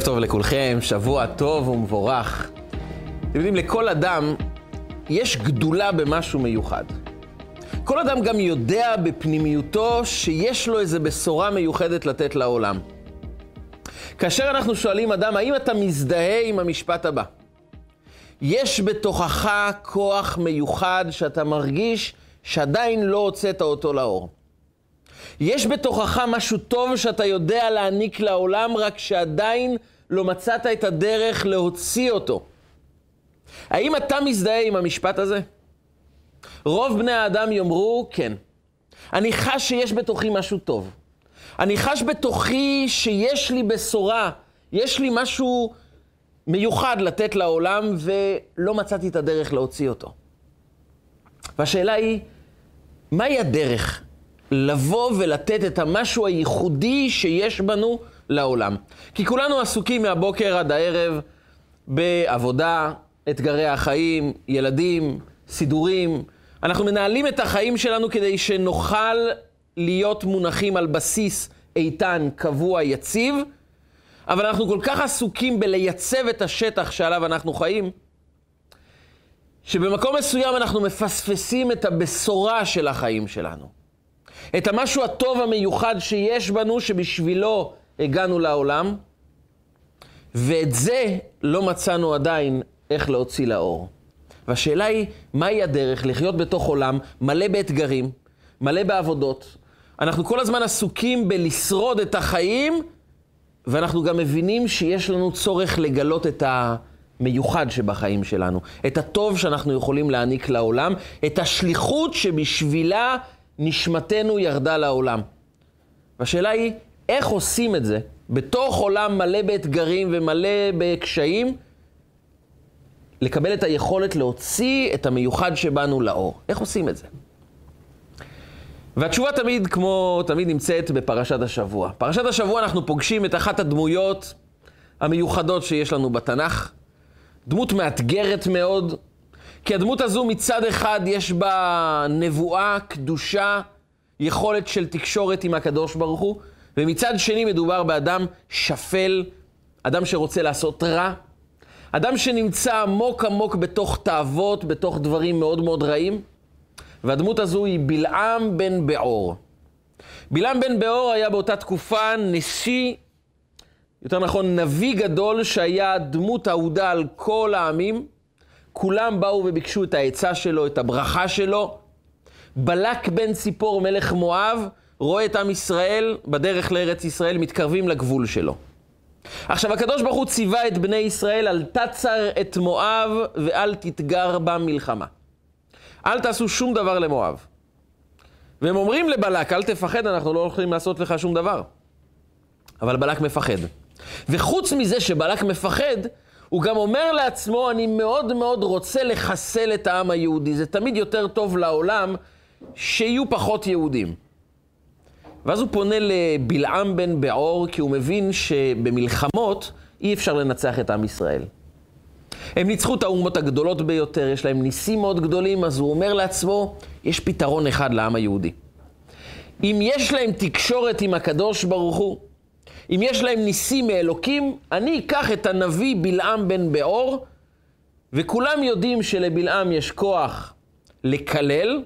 ערב טוב לכולכם, שבוע טוב ומבורך. אתם יודעים, לכל אדם יש גדולה במשהו מיוחד. כל אדם גם יודע בפנימיותו שיש לו איזו בשורה מיוחדת לתת לעולם. כאשר אנחנו שואלים אדם, האם אתה מזדהה עם המשפט הבא? יש בתוכך כוח מיוחד שאתה מרגיש שעדיין לא הוצאת אותו לאור. יש בתוכך משהו טוב שאתה יודע להעניק לעולם, רק שעדיין לא מצאת את הדרך להוציא אותו. האם אתה מזדהה עם המשפט הזה? רוב בני האדם יאמרו, כן. אני חש שיש בתוכי משהו טוב. אני חש בתוכי שיש לי בשורה, יש לי משהו מיוחד לתת לעולם, ולא מצאתי את הדרך להוציא אותו. והשאלה היא, מהי הדרך לבוא ולתת את המשהו הייחודי שיש בנו לעולם. כי כולנו עסוקים מהבוקר עד הערב בעבודה, אתגרי החיים, ילדים, סידורים. אנחנו מנהלים את החיים שלנו כדי שנוכל להיות מונחים על בסיס איתן, קבוע, יציב, אבל אנחנו כל כך עסוקים בלייצב את השטח שעליו אנחנו חיים, שבמקום מסוים אנחנו מפספסים את הבשורה של החיים שלנו. את המשהו הטוב המיוחד שיש בנו, שבשבילו הגענו לעולם, ואת זה לא מצאנו עדיין איך להוציא לאור. והשאלה היא, מהי הדרך לחיות בתוך עולם מלא באתגרים, מלא בעבודות? אנחנו כל הזמן עסוקים בלשרוד את החיים, ואנחנו גם מבינים שיש לנו צורך לגלות את המיוחד שבחיים שלנו, את הטוב שאנחנו יכולים להעניק לעולם, את השליחות שבשבילה נשמתנו ירדה לעולם. והשאלה היא, איך עושים את זה בתוך עולם מלא באתגרים ומלא בקשיים, לקבל את היכולת להוציא את המיוחד שבנו לאור. איך עושים את זה? והתשובה תמיד, כמו תמיד, נמצאת בפרשת השבוע. פרשת השבוע אנחנו פוגשים את אחת הדמויות המיוחדות שיש לנו בתנ"ך. דמות מאתגרת מאוד, כי הדמות הזו מצד אחד יש בה נבואה, קדושה, יכולת של תקשורת עם הקדוש ברוך הוא, ומצד שני מדובר באדם שפל, אדם שרוצה לעשות רע, אדם שנמצא עמוק עמוק בתוך תאוות, בתוך דברים מאוד מאוד רעים, והדמות הזו היא בלעם בן בעור. בלעם בן בעור היה באותה תקופה נשיא, יותר נכון נביא גדול, שהיה דמות אהודה על כל העמים. כולם באו וביקשו את העצה שלו, את הברכה שלו. בלק בן ציפור, מלך מואב, רואה את עם ישראל בדרך לארץ ישראל, מתקרבים לגבול שלו. עכשיו, הקדוש ברוך הוא ציווה את בני ישראל, אל תצר את מואב ואל תתגר בה מלחמה. אל תעשו שום דבר למואב. והם אומרים לבלק, אל תפחד, אנחנו לא יכולים לעשות לך שום דבר. אבל בלק מפחד. וחוץ מזה שבלק מפחד, הוא גם אומר לעצמו, אני מאוד מאוד רוצה לחסל את העם היהודי. זה תמיד יותר טוב לעולם שיהיו פחות יהודים. ואז הוא פונה לבלעם בן בעור, כי הוא מבין שבמלחמות אי אפשר לנצח את עם ישראל. הם ניצחו את האומות הגדולות ביותר, יש להם ניסים מאוד גדולים, אז הוא אומר לעצמו, יש פתרון אחד לעם היהודי. אם יש להם תקשורת עם הקדוש ברוך הוא, אם יש להם ניסים מאלוקים, אני אקח את הנביא בלעם בן בעור, וכולם יודעים שלבלעם יש כוח לקלל,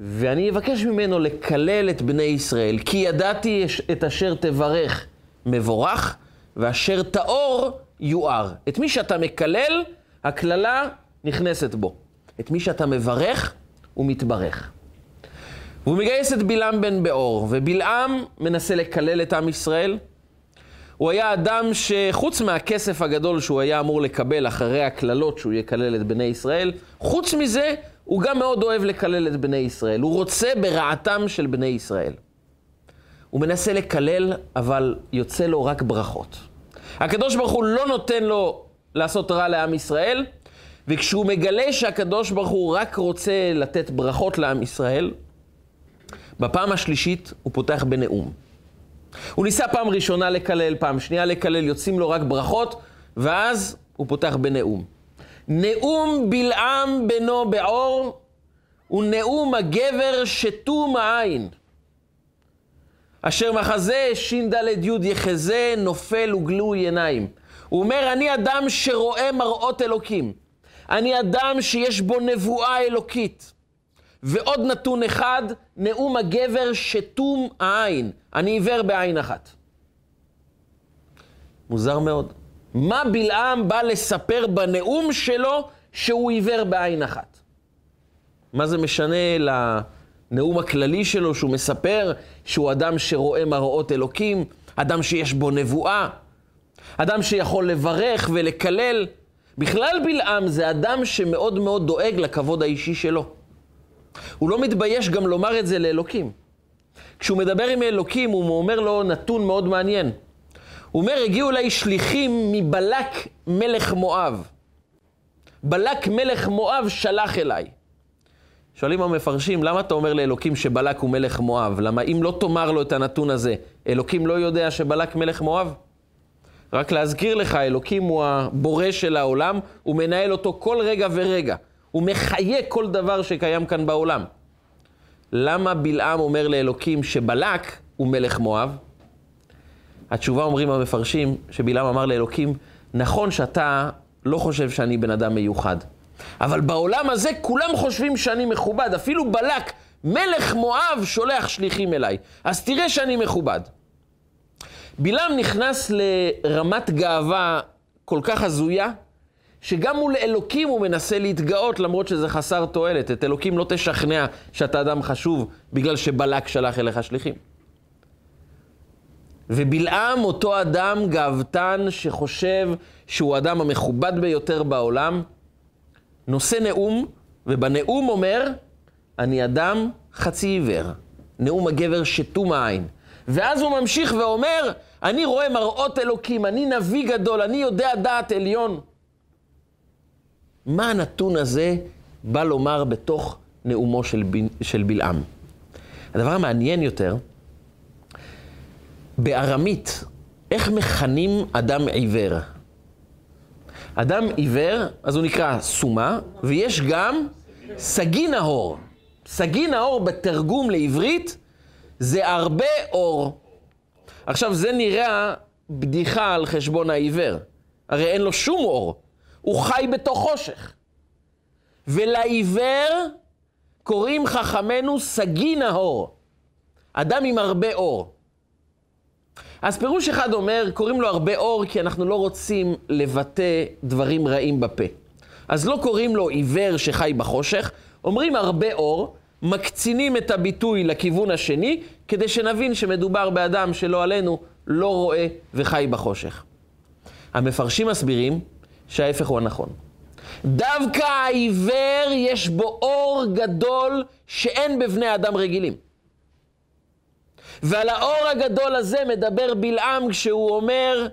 ואני אבקש ממנו לקלל את בני ישראל, כי ידעתי את אשר תברך מבורך, ואשר טהור יואר. את מי שאתה מקלל, הקללה נכנסת בו. את מי שאתה מברך, הוא מתברך. והוא מגייס את בלעם בן בעור, ובלעם מנסה לקלל את עם ישראל. הוא היה אדם שחוץ מהכסף הגדול שהוא היה אמור לקבל אחרי הקללות שהוא יקלל את בני ישראל, חוץ מזה, הוא גם מאוד אוהב לקלל את בני ישראל. הוא רוצה ברעתם של בני ישראל. הוא מנסה לקלל, אבל יוצא לו רק ברכות. הקדוש ברוך הוא לא נותן לו לעשות רע לעם ישראל, וכשהוא מגלה שהקדוש ברוך הוא רק רוצה לתת ברכות לעם ישראל, בפעם השלישית הוא פותח בנאום. הוא ניסה פעם ראשונה לקלל, פעם שנייה לקלל, יוצאים לו רק ברכות, ואז הוא פותח בנאום. נאום בלעם בנו בעור הוא נאום הגבר שתום העין. אשר מחזה ש"ד י' יחזה, נופל וגלוי עיניים. הוא אומר, אני אדם שרואה מראות אלוקים. אני אדם שיש בו נבואה אלוקית. ועוד נתון אחד, נאום הגבר שתום העין. אני עיוור בעין אחת. מוזר מאוד. מה בלעם בא לספר בנאום שלו שהוא עיוור בעין אחת? מה זה משנה לנאום הכללי שלו שהוא מספר שהוא אדם שרואה מראות אלוקים, אדם שיש בו נבואה, אדם שיכול לברך ולקלל? בכלל בלעם זה אדם שמאוד מאוד דואג לכבוד האישי שלו. הוא לא מתבייש גם לומר את זה לאלוקים. כשהוא מדבר עם אלוקים, הוא אומר לו נתון מאוד מעניין. הוא אומר, הגיעו אליי שליחים מבלק מלך מואב. בלק מלך מואב שלח אליי. שואלים המפרשים, למה אתה אומר לאלוקים שבלק הוא מלך מואב? למה אם לא תאמר לו את הנתון הזה, אלוקים לא יודע שבלק מלך מואב? רק להזכיר לך, אלוקים הוא הבורא של העולם, הוא מנהל אותו כל רגע ורגע. הוא מחיה כל דבר שקיים כאן בעולם. למה בלעם אומר לאלוקים שבלק הוא מלך מואב? התשובה אומרים המפרשים, שבלעם אמר לאלוקים, נכון שאתה לא חושב שאני בן אדם מיוחד, אבל בעולם הזה כולם חושבים שאני מכובד, אפילו בלק, מלך מואב, שולח שליחים אליי, אז תראה שאני מכובד. בלעם נכנס לרמת גאווה כל כך הזויה, שגם מול אלוקים הוא מנסה להתגאות למרות שזה חסר תועלת. את אלוקים לא תשכנע שאתה אדם חשוב בגלל שבלק שלח אליך שליחים. ובלעם, אותו אדם גאוותן שחושב שהוא האדם המכובד ביותר בעולם, נושא נאום, ובנאום אומר, אני אדם חצי עיוור. נאום הגבר שתום העין. ואז הוא ממשיך ואומר, אני רואה מראות אלוקים, אני נביא גדול, אני יודע דעת עליון. מה הנתון הזה בא לומר בתוך נאומו של, ב... של בלעם? הדבר המעניין יותר, בארמית, איך מכנים אדם עיוור? אדם עיוור, אז הוא נקרא סומה, ויש גם סגי נהור. סגי נהור בתרגום לעברית זה הרבה אור. עכשיו, זה נראה בדיחה על חשבון העיוור. הרי אין לו שום אור. הוא חי בתוך חושך. ולעיוור קוראים חכמינו סגי נהור, אדם עם הרבה אור. אז פירוש אחד אומר, קוראים לו הרבה אור כי אנחנו לא רוצים לבטא דברים רעים בפה. אז לא קוראים לו עיוור שחי בחושך, אומרים הרבה אור, מקצינים את הביטוי לכיוון השני, כדי שנבין שמדובר באדם שלא עלינו, לא רואה וחי בחושך. המפרשים מסבירים שההפך הוא הנכון. דווקא העיוור יש בו אור גדול שאין בבני אדם רגילים. ועל האור הגדול הזה מדבר בלעם כשהוא אומר,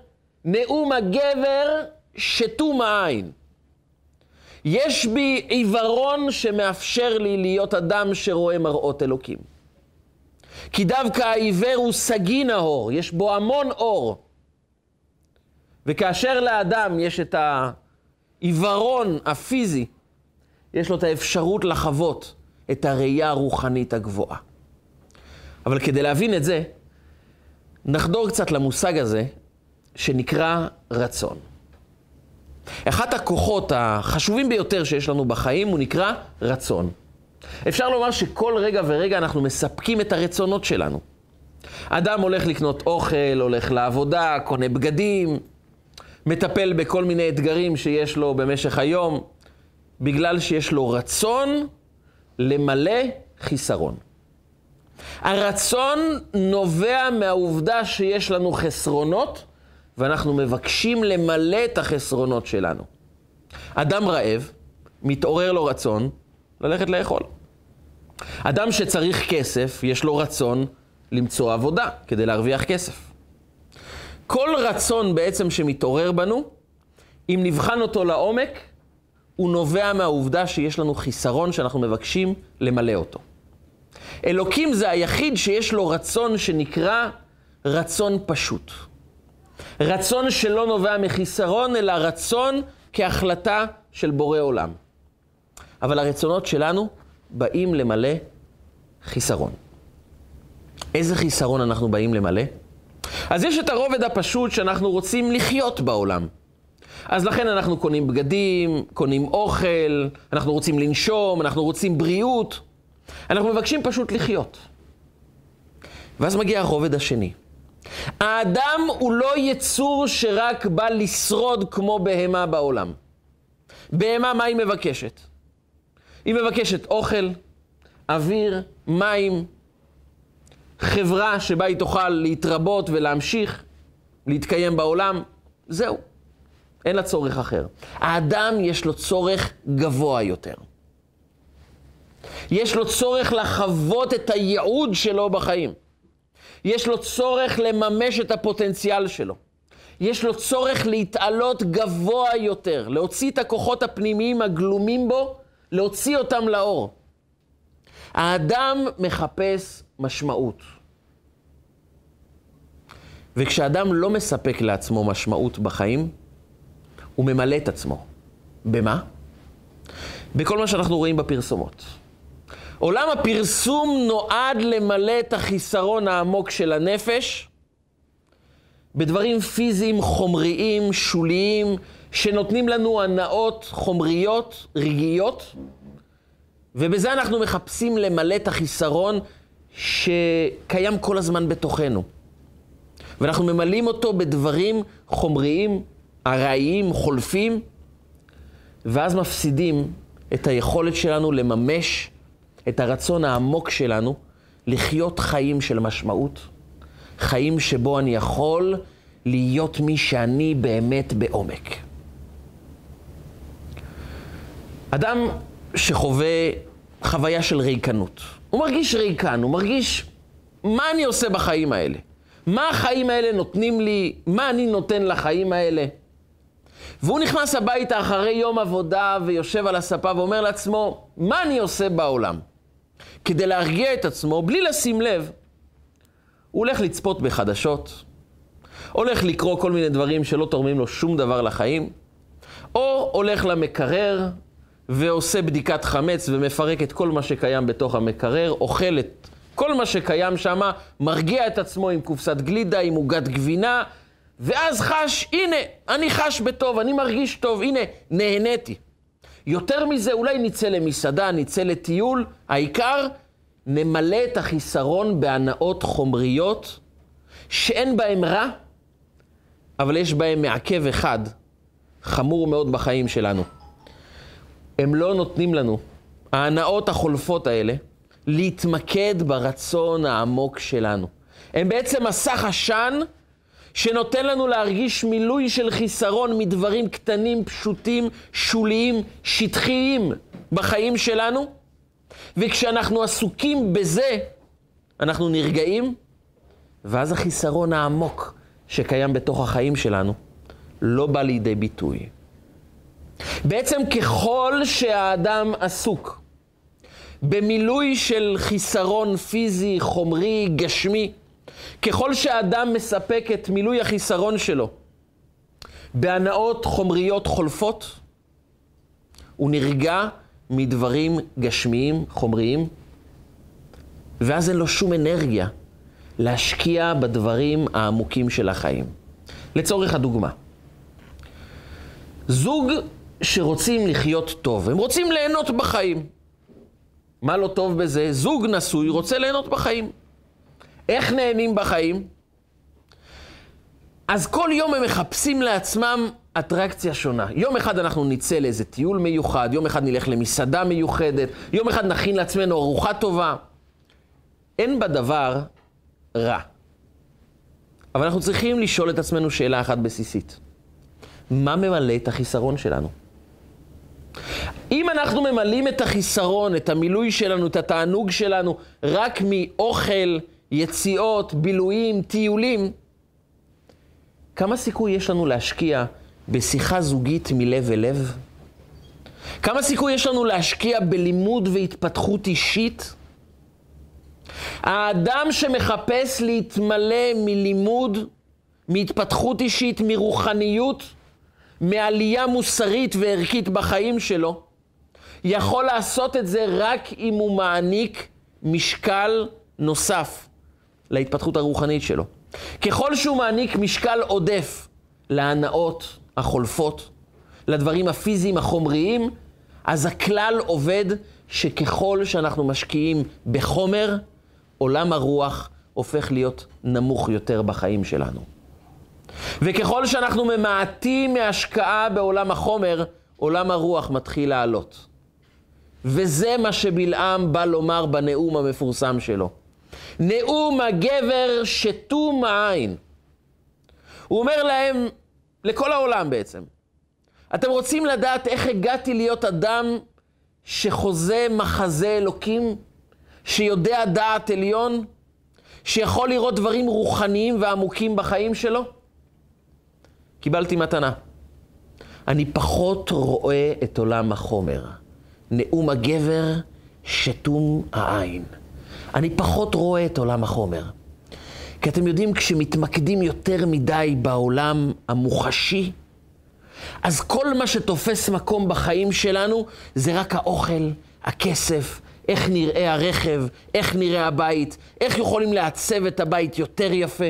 נאום הגבר שתום העין. יש בי עיוורון שמאפשר לי להיות אדם שרואה מראות אלוקים. כי דווקא העיוור הוא סגי נהור, יש בו המון אור. וכאשר לאדם יש את העיוורון הפיזי, יש לו את האפשרות לחוות את הראייה הרוחנית הגבוהה. אבל כדי להבין את זה, נחדור קצת למושג הזה שנקרא רצון. אחת הכוחות החשובים ביותר שיש לנו בחיים הוא נקרא רצון. אפשר לומר שכל רגע ורגע אנחנו מספקים את הרצונות שלנו. אדם הולך לקנות אוכל, הולך לעבודה, קונה בגדים, מטפל בכל מיני אתגרים שיש לו במשך היום, בגלל שיש לו רצון למלא חיסרון. הרצון נובע מהעובדה שיש לנו חסרונות, ואנחנו מבקשים למלא את החסרונות שלנו. אדם רעב, מתעורר לו רצון ללכת לאכול. אדם שצריך כסף, יש לו רצון למצוא עבודה כדי להרוויח כסף. כל רצון בעצם שמתעורר בנו, אם נבחן אותו לעומק, הוא נובע מהעובדה שיש לנו חיסרון שאנחנו מבקשים למלא אותו. אלוקים זה היחיד שיש לו רצון שנקרא רצון פשוט. רצון שלא נובע מחיסרון, אלא רצון כהחלטה של בורא עולם. אבל הרצונות שלנו באים למלא חיסרון. איזה חיסרון אנחנו באים למלא? אז יש את הרובד הפשוט שאנחנו רוצים לחיות בעולם. אז לכן אנחנו קונים בגדים, קונים אוכל, אנחנו רוצים לנשום, אנחנו רוצים בריאות. אנחנו מבקשים פשוט לחיות. ואז מגיע הרובד השני. האדם הוא לא יצור שרק בא לשרוד כמו בהמה בעולם. בהמה, מה היא מבקשת? היא מבקשת אוכל, אוויר, מים, חברה שבה היא תוכל להתרבות ולהמשיך להתקיים בעולם. זהו. אין לה צורך אחר. האדם יש לו צורך גבוה יותר. יש לו צורך לחוות את הייעוד שלו בחיים. יש לו צורך לממש את הפוטנציאל שלו. יש לו צורך להתעלות גבוה יותר, להוציא את הכוחות הפנימיים הגלומים בו, להוציא אותם לאור. האדם מחפש משמעות. וכשאדם לא מספק לעצמו משמעות בחיים, הוא ממלא את עצמו. במה? בכל מה שאנחנו רואים בפרסומות. עולם הפרסום נועד למלא את החיסרון העמוק של הנפש בדברים פיזיים, חומריים, שוליים, שנותנים לנו הנאות חומריות, רגעיות, ובזה אנחנו מחפשים למלא את החיסרון שקיים כל הזמן בתוכנו. ואנחנו ממלאים אותו בדברים חומריים, ארעיים, חולפים, ואז מפסידים את היכולת שלנו לממש את הרצון העמוק שלנו לחיות חיים של משמעות, חיים שבו אני יכול להיות מי שאני באמת בעומק. אדם שחווה חוויה של ריקנות, הוא מרגיש ריקן, הוא מרגיש מה אני עושה בחיים האלה? מה החיים האלה נותנים לי? מה אני נותן לחיים האלה? והוא נכנס הביתה אחרי יום עבודה ויושב על הספה ואומר לעצמו, מה אני עושה בעולם? כדי להרגיע את עצמו, בלי לשים לב, הוא הולך לצפות בחדשות, הולך לקרוא כל מיני דברים שלא תורמים לו שום דבר לחיים, או הולך למקרר ועושה בדיקת חמץ ומפרק את כל מה שקיים בתוך המקרר, אוכל את כל מה שקיים שם, מרגיע את עצמו עם קופסת גלידה, עם עוגת גבינה, ואז חש, הנה, אני חש בטוב, אני מרגיש טוב, הנה, נהניתי. יותר מזה, אולי נצא למסעדה, נצא לטיול, העיקר, נמלא את החיסרון בהנאות חומריות, שאין בהן רע, אבל יש בהן מעכב אחד, חמור מאוד בחיים שלנו. הם לא נותנים לנו, ההנאות החולפות האלה, להתמקד ברצון העמוק שלנו. הם בעצם מסך עשן שנותן לנו להרגיש מילוי של חיסרון מדברים קטנים, פשוטים, שוליים, שטחיים בחיים שלנו, וכשאנחנו עסוקים בזה, אנחנו נרגעים, ואז החיסרון העמוק שקיים בתוך החיים שלנו לא בא לידי ביטוי. בעצם ככל שהאדם עסוק במילוי של חיסרון פיזי, חומרי, גשמי, ככל שהאדם מספק את מילוי החיסרון שלו בהנאות חומריות חולפות, הוא נרגע מדברים גשמיים, חומריים, ואז אין לו שום אנרגיה להשקיע בדברים העמוקים של החיים. לצורך הדוגמה, זוג שרוצים לחיות טוב, הם רוצים ליהנות בחיים. מה לא טוב בזה? זוג נשוי רוצה ליהנות בחיים. איך נהנים בחיים? אז כל יום הם מחפשים לעצמם אטרקציה שונה. יום אחד אנחנו נצא לאיזה טיול מיוחד, יום אחד נלך למסעדה מיוחדת, יום אחד נכין לעצמנו ארוחה טובה. אין בדבר רע. אבל אנחנו צריכים לשאול את עצמנו שאלה אחת בסיסית. מה ממלא את החיסרון שלנו? אם אנחנו ממלאים את החיסרון, את המילוי שלנו, את התענוג שלנו, רק מאוכל, יציאות, בילויים, טיולים, כמה סיכוי יש לנו להשקיע בשיחה זוגית מלב אל לב? כמה סיכוי יש לנו להשקיע בלימוד והתפתחות אישית? האדם שמחפש להתמלא מלימוד, מהתפתחות אישית, מרוחניות, מעלייה מוסרית וערכית בחיים שלו, יכול לעשות את זה רק אם הוא מעניק משקל נוסף להתפתחות הרוחנית שלו. ככל שהוא מעניק משקל עודף להנאות החולפות, לדברים הפיזיים, החומריים, אז הכלל עובד שככל שאנחנו משקיעים בחומר, עולם הרוח הופך להיות נמוך יותר בחיים שלנו. וככל שאנחנו ממעטים מהשקעה בעולם החומר, עולם הרוח מתחיל לעלות. וזה מה שבלעם בא לומר בנאום המפורסם שלו. נאום הגבר שתום העין. הוא אומר להם, לכל העולם בעצם, אתם רוצים לדעת איך הגעתי להיות אדם שחוזה מחזה אלוקים, שיודע דעת עליון, שיכול לראות דברים רוחניים ועמוקים בחיים שלו? קיבלתי מתנה. אני פחות רואה את עולם החומר. נאום הגבר שתום העין. אני פחות רואה את עולם החומר. כי אתם יודעים, כשמתמקדים יותר מדי בעולם המוחשי, אז כל מה שתופס מקום בחיים שלנו זה רק האוכל, הכסף, איך נראה הרכב, איך נראה הבית, איך יכולים לעצב את הבית יותר יפה,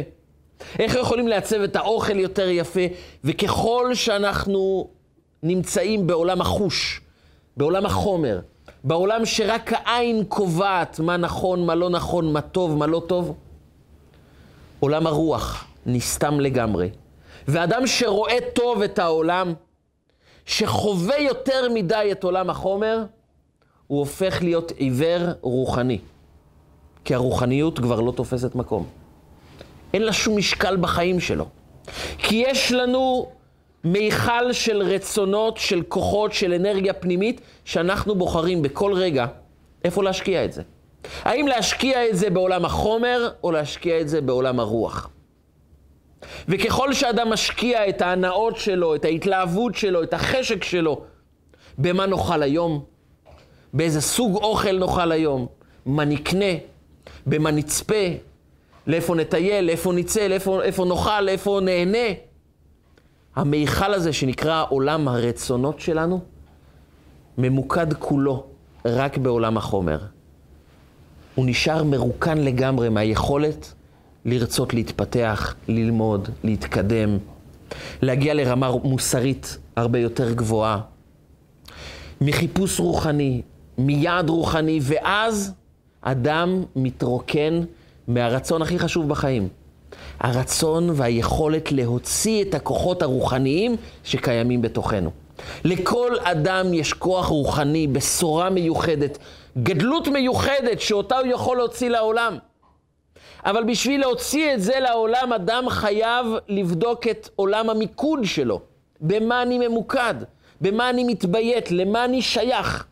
איך יכולים לעצב את האוכל יותר יפה, וככל שאנחנו נמצאים בעולם החוש, בעולם החומר, בעולם שרק העין קובעת מה נכון, מה לא נכון, מה טוב, מה לא טוב, עולם הרוח נסתם לגמרי. ואדם שרואה טוב את העולם, שחווה יותר מדי את עולם החומר, הוא הופך להיות עיוור רוחני. כי הרוחניות כבר לא תופסת מקום. אין לה שום משקל בחיים שלו. כי יש לנו מיכל של רצונות, של כוחות, של אנרגיה פנימית, שאנחנו בוחרים בכל רגע איפה להשקיע את זה. האם להשקיע את זה בעולם החומר, או להשקיע את זה בעולם הרוח. וככל שאדם משקיע את ההנאות שלו, את ההתלהבות שלו, את החשק שלו, במה נאכל היום, באיזה סוג אוכל נאכל היום, מה נקנה, במה נצפה, לאיפה נטייל, לאיפה נצא, לאיפה, לאיפה נאכל, לאיפה נהנה. המיכל הזה שנקרא עולם הרצונות שלנו, ממוקד כולו רק בעולם החומר. הוא נשאר מרוקן לגמרי מהיכולת לרצות להתפתח, ללמוד, להתקדם, להגיע לרמה מוסרית הרבה יותר גבוהה, מחיפוש רוחני, מיעד רוחני, ואז אדם מתרוקן מהרצון הכי חשוב בחיים. הרצון והיכולת להוציא את הכוחות הרוחניים שקיימים בתוכנו. לכל אדם יש כוח רוחני, בשורה מיוחדת, גדלות מיוחדת שאותה הוא יכול להוציא לעולם. אבל בשביל להוציא את זה לעולם, אדם חייב לבדוק את עולם המיקוד שלו. במה אני ממוקד? במה אני מתביית? למה אני שייך?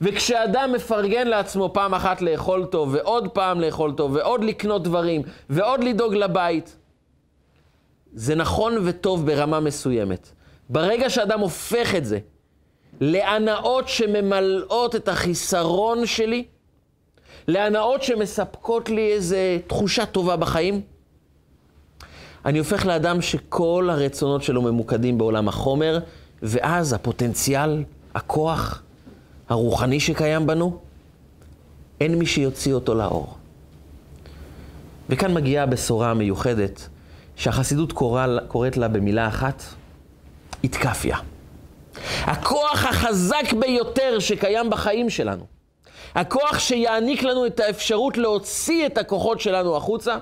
וכשאדם מפרגן לעצמו פעם אחת לאכול טוב, ועוד פעם לאכול טוב, ועוד לקנות דברים, ועוד לדאוג לבית, זה נכון וטוב ברמה מסוימת. ברגע שאדם הופך את זה להנאות שממלאות את החיסרון שלי, להנאות שמספקות לי איזו תחושה טובה בחיים, אני הופך לאדם שכל הרצונות שלו ממוקדים בעולם החומר, ואז הפוטנציאל, הכוח, הרוחני שקיים בנו, אין מי שיוציא אותו לאור. וכאן מגיעה הבשורה המיוחדת, שהחסידות קורא, קוראת לה במילה אחת, איתקפיה. הכוח החזק ביותר שקיים בחיים שלנו, הכוח שיעניק לנו את האפשרות להוציא את הכוחות שלנו החוצה,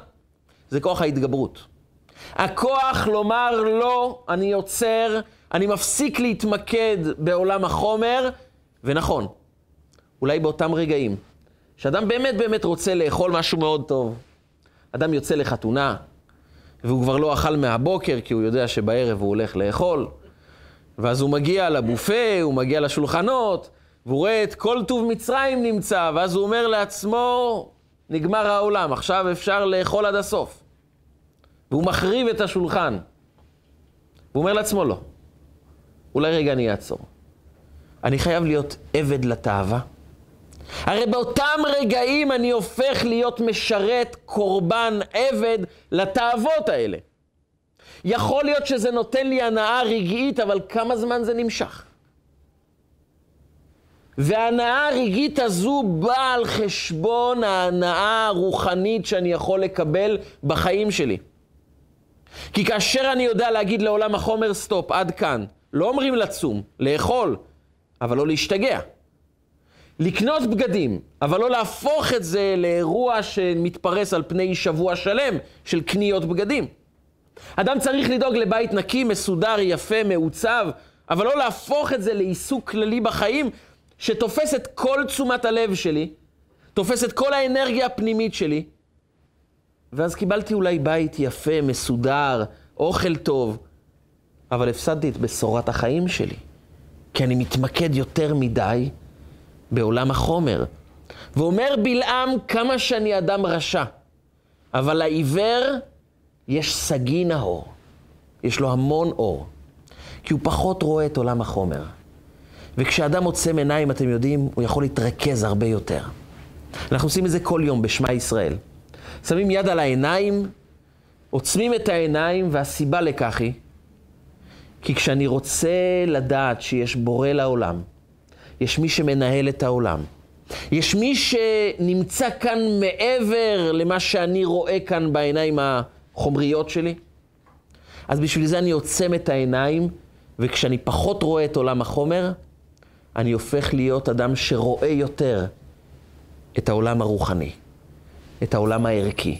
זה כוח ההתגברות. הכוח לומר לא, אני עוצר, אני מפסיק להתמקד בעולם החומר, ונכון, אולי באותם רגעים, שאדם באמת באמת רוצה לאכול משהו מאוד טוב, אדם יוצא לחתונה, והוא כבר לא אכל מהבוקר, כי הוא יודע שבערב הוא הולך לאכול, ואז הוא מגיע לבופה, הוא מגיע לשולחנות, והוא רואה את כל טוב מצרים נמצא, ואז הוא אומר לעצמו, נגמר העולם, עכשיו אפשר לאכול עד הסוף. והוא מחריב את השולחן. והוא אומר לעצמו, לא, אולי רגע אני אעצור. אני חייב להיות עבד לתאווה. הרי באותם רגעים אני הופך להיות משרת, קורבן, עבד לתאוות האלה. יכול להיות שזה נותן לי הנאה רגעית, אבל כמה זמן זה נמשך? וההנאה הרגעית הזו באה על חשבון ההנאה הרוחנית שאני יכול לקבל בחיים שלי. כי כאשר אני יודע להגיד לעולם החומר, סטופ, עד כאן, לא אומרים לצום, לאכול, אבל לא להשתגע. לקנות בגדים, אבל לא להפוך את זה לאירוע שמתפרס על פני שבוע שלם של קניות בגדים. אדם צריך לדאוג לבית נקי, מסודר, יפה, מעוצב, אבל לא להפוך את זה לעיסוק כללי בחיים שתופס את כל תשומת הלב שלי, תופס את כל האנרגיה הפנימית שלי, ואז קיבלתי אולי בית יפה, מסודר, אוכל טוב, אבל הפסדתי את בשורת החיים שלי, כי אני מתמקד יותר מדי בעולם החומר. ואומר בלעם כמה שאני אדם רשע, אבל לעיוור יש סגי נאור, יש לו המון אור, כי הוא פחות רואה את עולם החומר. וכשאדם עוצם עיניים, אתם יודעים, הוא יכול להתרכז הרבה יותר. אנחנו עושים את זה כל יום בשמע ישראל. שמים יד על העיניים, עוצמים את העיניים, והסיבה לכך היא, כי כשאני רוצה לדעת שיש בורא לעולם, יש מי שמנהל את העולם, יש מי שנמצא כאן מעבר למה שאני רואה כאן בעיניים החומריות שלי, אז בשביל זה אני עוצם את העיניים, וכשאני פחות רואה את עולם החומר, אני הופך להיות אדם שרואה יותר את העולם הרוחני, את העולם הערכי.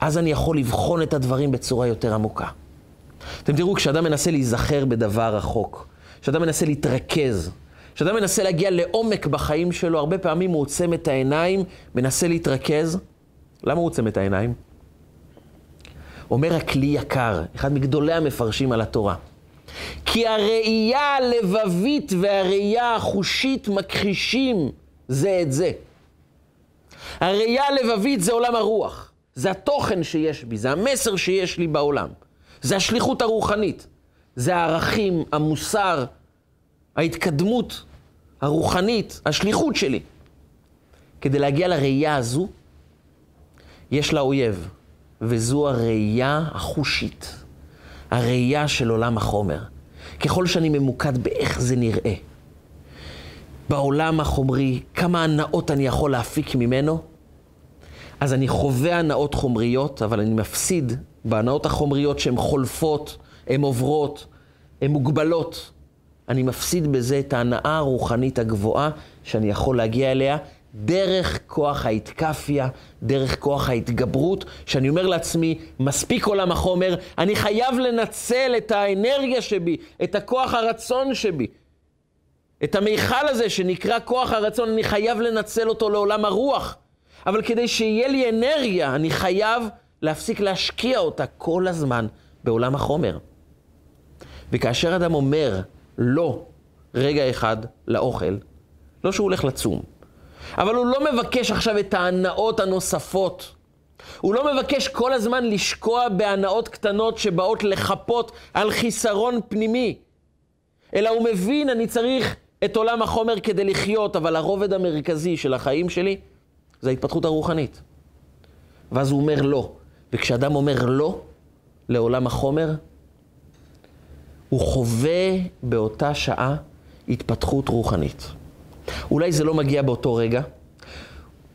אז אני יכול לבחון את הדברים בצורה יותר עמוקה. אתם תראו, כשאדם מנסה להיזכר בדבר רחוק, כשאדם מנסה להתרכז, כשאדם מנסה להגיע לעומק בחיים שלו, הרבה פעמים הוא עוצם את העיניים, מנסה להתרכז. למה הוא עוצם את העיניים? אומר הכלי יקר, אחד מגדולי המפרשים על התורה. כי הראייה הלבבית והראייה החושית מכחישים זה את זה. הראייה הלבבית זה עולם הרוח, זה התוכן שיש בי, זה המסר שיש לי בעולם, זה השליחות הרוחנית, זה הערכים, המוסר, ההתקדמות הרוחנית, השליחות שלי. כדי להגיע לראייה הזו, יש לה אויב, וזו הראייה החושית. הראייה של עולם החומר. ככל שאני ממוקד באיך זה נראה, בעולם החומרי, כמה הנאות אני יכול להפיק ממנו, אז אני חווה הנאות חומריות, אבל אני מפסיד בהנאות החומריות שהן חולפות, הן עוברות, הן מוגבלות. אני מפסיד בזה את ההנאה הרוחנית הגבוהה שאני יכול להגיע אליה דרך כוח ההתקפיה, דרך כוח ההתגברות, שאני אומר לעצמי, מספיק עולם החומר, אני חייב לנצל את האנרגיה שבי, את הכוח הרצון שבי. את המיכל הזה שנקרא כוח הרצון, אני חייב לנצל אותו לעולם הרוח. אבל כדי שיהיה לי אנרגיה, אני חייב להפסיק להשקיע אותה כל הזמן בעולם החומר. וכאשר אדם אומר לא רגע אחד לאוכל, לא שהוא הולך לצום, אבל הוא לא מבקש עכשיו את ההנאות הנוספות. הוא לא מבקש כל הזמן לשקוע בהנאות קטנות שבאות לחפות על חיסרון פנימי. אלא הוא מבין, אני צריך את עולם החומר כדי לחיות, אבל הרובד המרכזי של החיים שלי זה ההתפתחות הרוחנית. ואז הוא אומר לא. וכשאדם אומר לא לעולם החומר, הוא חווה באותה שעה התפתחות רוחנית. אולי זה לא מגיע באותו רגע.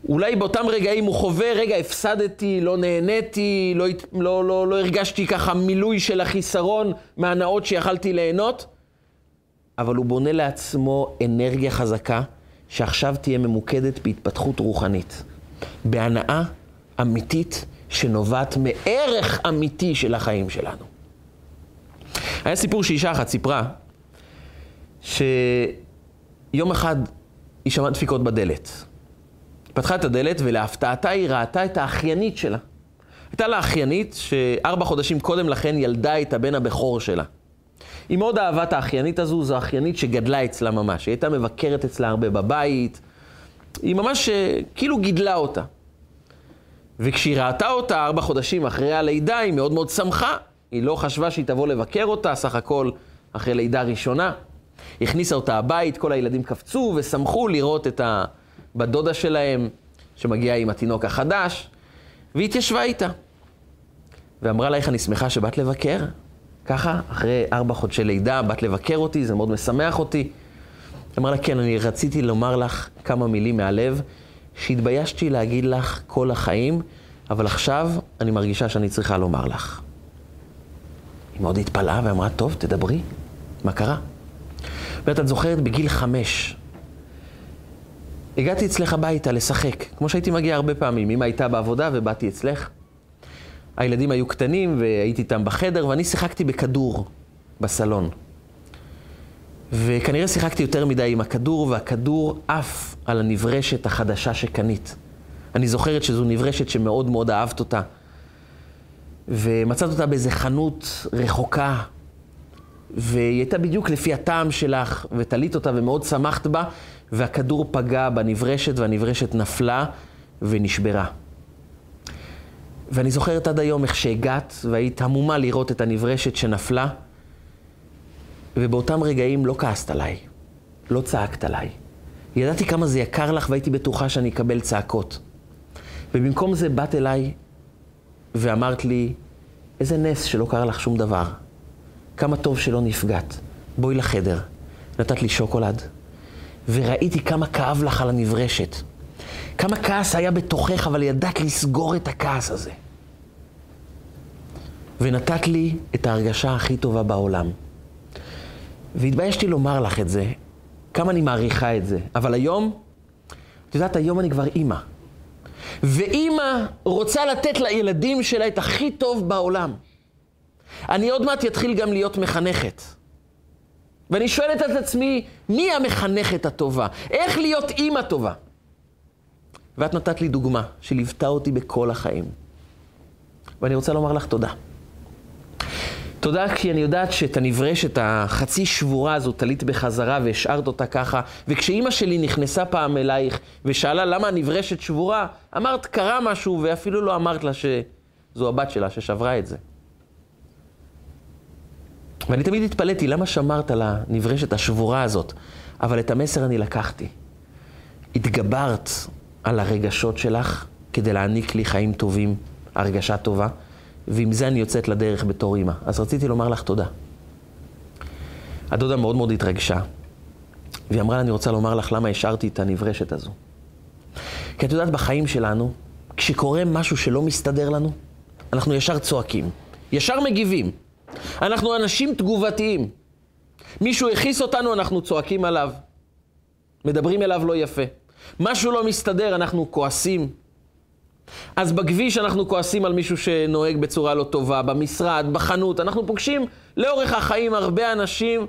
אולי באותם רגעים הוא חווה, רגע, הפסדתי, לא נהניתי, לא, לא, לא, לא הרגשתי ככה מילוי של החיסרון מהנאות שיכלתי ליהנות, אבל הוא בונה לעצמו אנרגיה חזקה שעכשיו תהיה ממוקדת בהתפתחות רוחנית, בהנאה אמיתית שנובעת מערך אמיתי של החיים שלנו. היה סיפור שאישה אחת סיפרה, שיום אחד היא שמעה דפיקות בדלת. פתחה את הדלת ולהפתעתה היא ראתה את האחיינית שלה. הייתה לה אחיינית שארבע חודשים קודם לכן ילדה את הבן הבכור שלה. היא מאוד אהבה את האחיינית הזו, זו אחיינית שגדלה אצלה ממש. היא הייתה מבקרת אצלה הרבה בבית. היא ממש אה, כאילו גידלה אותה. וכשהיא ראתה אותה ארבע חודשים אחרי הלידה, היא מאוד מאוד שמחה. היא לא חשבה שהיא תבוא לבקר אותה, סך הכל אחרי לידה ראשונה. הכניסה אותה הבית, כל הילדים קפצו ושמחו לראות את הבת דודה שלהם שמגיעה עם התינוק החדש, והיא התיישבה איתה. ואמרה לה, איך אני שמחה שבאת לבקר. ככה, אחרי ארבע חודשי לידה, באת לבקר אותי, זה מאוד משמח אותי. אמרה לה, כן, אני רציתי לומר לך כמה מילים מהלב, שהתביישתי להגיד לך כל החיים, אבל עכשיו אני מרגישה שאני צריכה לומר לך. היא מאוד התפלאה ואמרה, טוב, תדברי, מה קרה? אומרת, את זוכרת, בגיל חמש, הגעתי אצלך הביתה לשחק, כמו שהייתי מגיע הרבה פעמים. אמא הייתה בעבודה ובאתי אצלך. הילדים היו קטנים והייתי איתם בחדר, ואני שיחקתי בכדור בסלון. וכנראה שיחקתי יותר מדי עם הכדור, והכדור עף על הנברשת החדשה שקנית. אני זוכרת שזו נברשת שמאוד מאוד אהבת אותה. ומצאת אותה באיזה חנות רחוקה, והיא הייתה בדיוק לפי הטעם שלך, ותלית אותה ומאוד שמחת בה, והכדור פגע בנברשת, והנברשת נפלה ונשברה. ואני זוכרת עד היום איך שהגעת, והיית המומה לראות את הנברשת שנפלה, ובאותם רגעים לא כעסת עליי, לא צעקת עליי. ידעתי כמה זה יקר לך והייתי בטוחה שאני אקבל צעקות. ובמקום זה באת אליי ואמרת לי, איזה נס שלא קרה לך שום דבר. כמה טוב שלא נפגעת. בואי לחדר. נתת לי שוקולד, וראיתי כמה כאב לך על הנברשת. כמה כעס היה בתוכך, אבל ידעת לסגור את הכעס הזה. ונתת לי את ההרגשה הכי טובה בעולם. והתביישתי לומר לך את זה, כמה אני מעריכה את זה. אבל היום, את יודעת, היום אני כבר אימא. ואימא רוצה לתת לילדים שלה את הכי טוב בעולם. אני עוד מעט אתחיל גם להיות מחנכת. ואני שואלת את עצמי, מי המחנכת הטובה? איך להיות אימא טובה? ואת נתת לי דוגמה שליוותה אותי בכל החיים. ואני רוצה לומר לך תודה. תודה כי אני יודעת שאת הנברשת החצי שבורה הזו תלית בחזרה והשארת אותה ככה. וכשאימא שלי נכנסה פעם אלייך ושאלה למה הנברשת שבורה, אמרת קרה משהו ואפילו לא אמרת לה שזו הבת שלה ששברה את זה. ואני תמיד התפלאתי, למה שמרת על הנברשת השבורה הזאת? אבל את המסר אני לקחתי. התגברת על הרגשות שלך כדי להעניק לי חיים טובים, הרגשה טובה, ועם זה אני יוצאת לדרך בתור אימא. אז רציתי לומר לך תודה. הדודה מאוד מאוד התרגשה, והיא אמרה אני רוצה לומר לך למה השארתי את הנברשת הזו. כי את יודעת, בחיים שלנו, כשקורה משהו שלא מסתדר לנו, אנחנו ישר צועקים, ישר מגיבים. אנחנו אנשים תגובתיים. מישהו הכעיס אותנו, אנחנו צועקים עליו. מדברים אליו לא יפה. משהו לא מסתדר, אנחנו כועסים. אז בכביש אנחנו כועסים על מישהו שנוהג בצורה לא טובה, במשרד, בחנות. אנחנו פוגשים לאורך החיים הרבה אנשים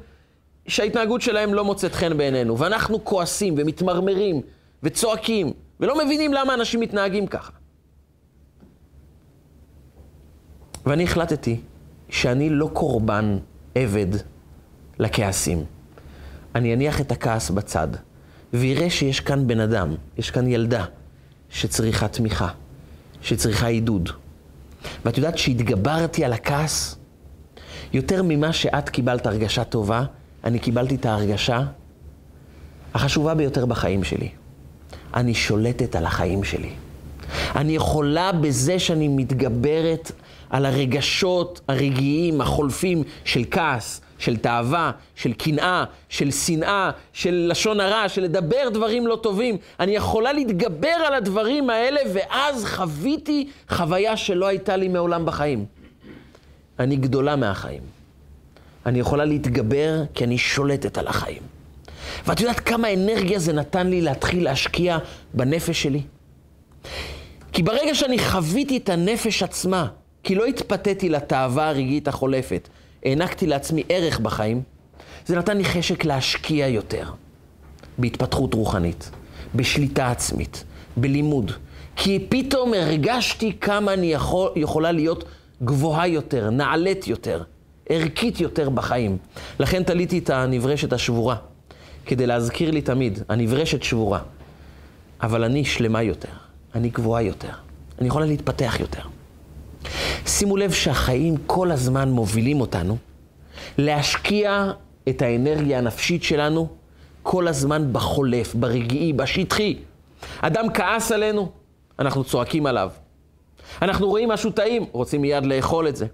שההתנהגות שלהם לא מוצאת חן בעינינו. ואנחנו כועסים ומתמרמרים וצועקים, ולא מבינים למה אנשים מתנהגים ככה. ואני החלטתי שאני לא קורבן עבד לכעסים. אני אניח את הכעס בצד, ויראה שיש כאן בן אדם, יש כאן ילדה, שצריכה תמיכה, שצריכה עידוד. ואת יודעת שהתגברתי על הכעס, יותר ממה שאת קיבלת הרגשה טובה, אני קיבלתי את ההרגשה החשובה ביותר בחיים שלי. אני שולטת על החיים שלי. אני יכולה בזה שאני מתגברת על הרגשות הרגעיים, החולפים של כעס, של תאווה, של קנאה, של שנאה, של לשון הרע, של לדבר דברים לא טובים. אני יכולה להתגבר על הדברים האלה, ואז חוויתי חוויה שלא הייתה לי מעולם בחיים. אני גדולה מהחיים. אני יכולה להתגבר כי אני שולטת על החיים. ואת יודעת כמה אנרגיה זה נתן לי להתחיל להשקיע בנפש שלי? כי ברגע שאני חוויתי את הנפש עצמה, כי לא התפתיתי לתאווה הרגעית החולפת, הענקתי לעצמי ערך בחיים, זה נתן לי חשק להשקיע יותר בהתפתחות רוחנית, בשליטה עצמית, בלימוד. כי פתאום הרגשתי כמה אני יכול, יכולה להיות גבוהה יותר, נעלית יותר, ערכית יותר בחיים. לכן תליתי את הנברשת השבורה, כדי להזכיר לי תמיד, הנברשת שבורה, אבל אני שלמה יותר, אני גבוהה יותר, אני יכולה להתפתח יותר. שימו לב שהחיים כל הזמן מובילים אותנו להשקיע את האנרגיה הנפשית שלנו כל הזמן בחולף, ברגעי, בשטחי. אדם כעס עלינו, אנחנו צועקים עליו. אנחנו רואים משהו טעים, רוצים מיד לאכול את זה.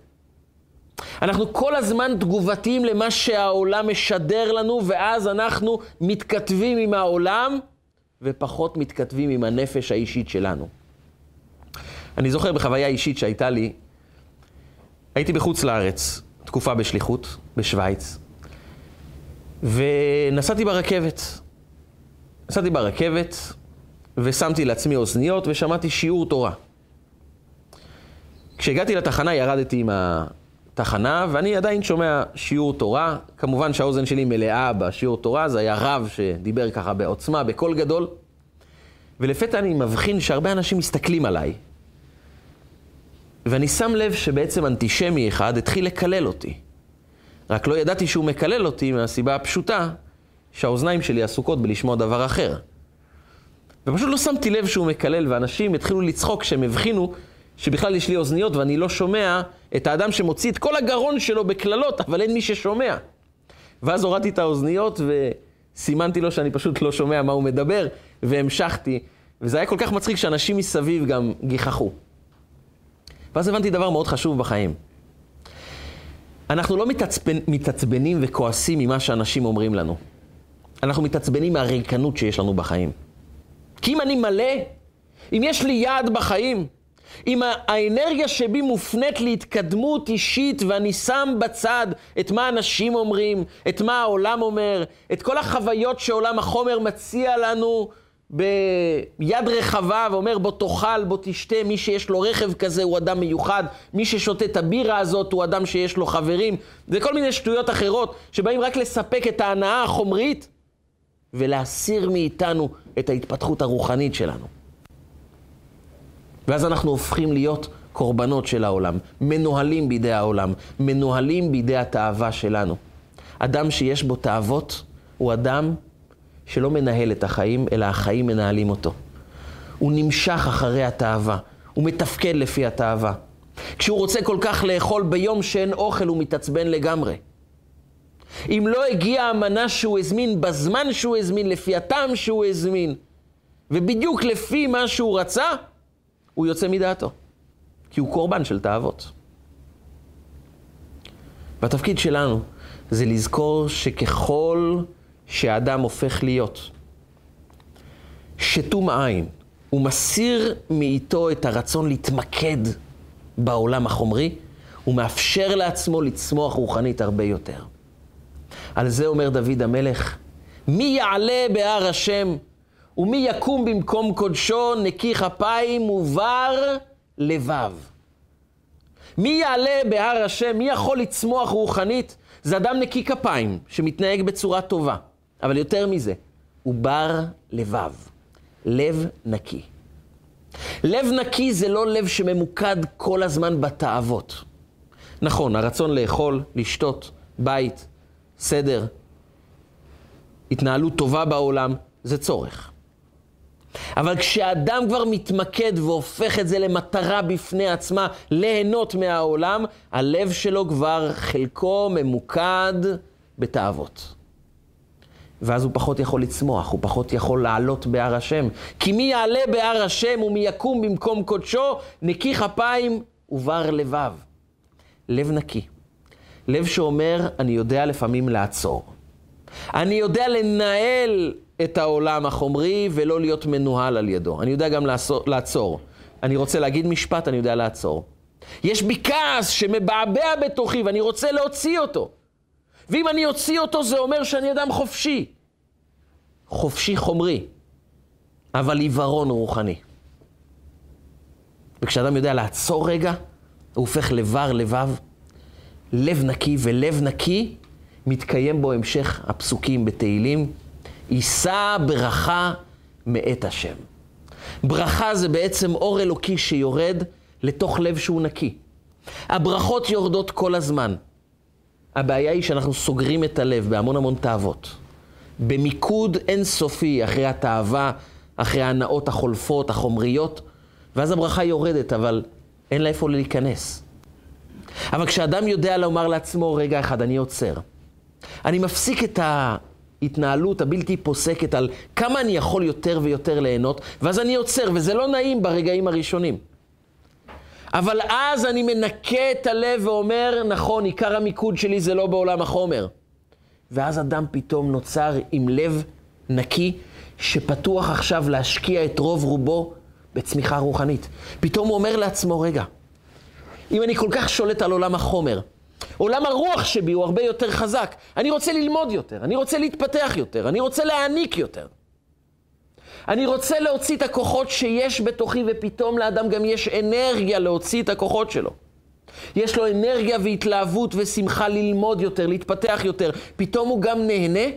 אנחנו כל הזמן תגובתיים למה שהעולם משדר לנו, ואז אנחנו מתכתבים עם העולם, ופחות מתכתבים עם הנפש האישית שלנו. אני זוכר בחוויה אישית שהייתה לי, הייתי בחוץ לארץ, תקופה בשליחות, בשוויץ, ונסעתי ברכבת. נסעתי ברכבת, ושמתי לעצמי אוזניות, ושמעתי שיעור תורה. כשהגעתי לתחנה ירדתי עם התחנה, ואני עדיין שומע שיעור תורה. כמובן שהאוזן שלי מלאה בשיעור תורה, זה היה רב שדיבר ככה בעוצמה, בקול גדול. ולפתע אני מבחין שהרבה אנשים מסתכלים עליי. ואני שם לב שבעצם אנטישמי אחד התחיל לקלל אותי. רק לא ידעתי שהוא מקלל אותי מהסיבה הפשוטה שהאוזניים שלי עסוקות בלשמוע דבר אחר. ופשוט לא שמתי לב שהוא מקלל, ואנשים התחילו לצחוק כשהם הבחינו שבכלל יש לי אוזניות ואני לא שומע את האדם שמוציא את כל הגרון שלו בקללות, אבל אין מי ששומע. ואז הורדתי את האוזניות וסימנתי לו שאני פשוט לא שומע מה הוא מדבר, והמשכתי. וזה היה כל כך מצחיק שאנשים מסביב גם גיחכו. ואז הבנתי דבר מאוד חשוב בחיים. אנחנו לא מתעצבנ... מתעצבנים וכועסים ממה שאנשים אומרים לנו. אנחנו מתעצבנים מהריקנות שיש לנו בחיים. כי אם אני מלא, אם יש לי יעד בחיים, אם האנרגיה שבי מופנית להתקדמות אישית ואני שם בצד את מה אנשים אומרים, את מה העולם אומר, את כל החוויות שעולם החומר מציע לנו ביד רחבה ואומר בוא תאכל, בוא תשתה, מי שיש לו רכב כזה הוא אדם מיוחד, מי ששותה את הבירה הזאת הוא אדם שיש לו חברים, וכל מיני שטויות אחרות שבאים רק לספק את ההנאה החומרית ולהסיר מאיתנו את ההתפתחות הרוחנית שלנו. ואז אנחנו הופכים להיות קורבנות של העולם, מנוהלים בידי העולם, מנוהלים בידי התאווה שלנו. אדם שיש בו תאוות הוא אדם שלא מנהל את החיים, אלא החיים מנהלים אותו. הוא נמשך אחרי התאווה, הוא מתפקד לפי התאווה. כשהוא רוצה כל כך לאכול ביום שאין אוכל, הוא מתעצבן לגמרי. אם לא הגיעה המנה שהוא הזמין בזמן שהוא הזמין, לפי הטעם שהוא הזמין, ובדיוק לפי מה שהוא רצה, הוא יוצא מדעתו. כי הוא קורבן של תאוות. והתפקיד שלנו זה לזכור שככל שהאדם הופך להיות שתום עין, הוא מסיר מאיתו את הרצון להתמקד בעולם החומרי, הוא מאפשר לעצמו לצמוח רוחנית הרבה יותר. על זה אומר דוד המלך, מי יעלה בהר השם ומי יקום במקום קודשו נקי כפיים ובר לבב. מי יעלה בהר השם, מי יכול לצמוח רוחנית? זה אדם נקי כפיים, שמתנהג בצורה טובה. אבל יותר מזה, הוא בר לבב. לב נקי. לב נקי זה לא לב שממוקד כל הזמן בתאוות. נכון, הרצון לאכול, לשתות, בית, סדר, התנהלות טובה בעולם, זה צורך. אבל כשאדם כבר מתמקד והופך את זה למטרה בפני עצמה, ליהנות מהעולם, הלב שלו כבר חלקו ממוקד בתאוות. ואז הוא פחות יכול לצמוח, הוא פחות יכול לעלות בהר השם. כי מי יעלה בהר השם ומי יקום במקום קודשו, נקי כפיים ובר לבב. לב נקי. לב שאומר, אני יודע לפעמים לעצור. אני יודע לנהל את העולם החומרי ולא להיות מנוהל על ידו. אני יודע גם לעצור. לעצור. אני רוצה להגיד משפט, אני יודע לעצור. יש בי כעס שמבעבע בתוכי ואני רוצה להוציא אותו. ואם אני אוציא אותו זה אומר שאני אדם חופשי. חופשי חומרי, אבל עיוורון רוחני. וכשאדם יודע לעצור רגע, הוא הופך לבר לבב, לב נקי, ולב נקי מתקיים בו המשך הפסוקים בתהילים. יישא ברכה מאת השם. ברכה זה בעצם אור אלוקי שיורד לתוך לב שהוא נקי. הברכות יורדות כל הזמן. הבעיה היא שאנחנו סוגרים את הלב בהמון המון תאוות. במיקוד אינסופי אחרי התאווה, אחרי ההנאות החולפות, החומריות, ואז הברכה יורדת, אבל אין לה איפה להיכנס. אבל כשאדם יודע לומר לעצמו, רגע אחד, אני עוצר. אני מפסיק את. ההתנהלות הבלתי פוסקת על כמה אני יכול יותר ויותר ליהנות, ואז אני עוצר, וזה לא נעים ברגעים הראשונים. אבל אז אני מנקה את הלב ואומר, נכון, עיקר המיקוד שלי זה לא בעולם החומר. ואז אדם פתאום נוצר עם לב נקי, שפתוח עכשיו להשקיע את רוב רובו בצמיחה רוחנית. פתאום הוא אומר לעצמו, רגע, אם אני כל כך שולט על עולם החומר, עולם הרוח שבי הוא הרבה יותר חזק. אני רוצה ללמוד יותר, אני רוצה להתפתח יותר, אני רוצה להעניק יותר. אני רוצה להוציא את הכוחות שיש בתוכי, ופתאום לאדם גם יש אנרגיה להוציא את הכוחות שלו. יש לו אנרגיה והתלהבות ושמחה ללמוד יותר, להתפתח יותר. פתאום הוא גם נהנה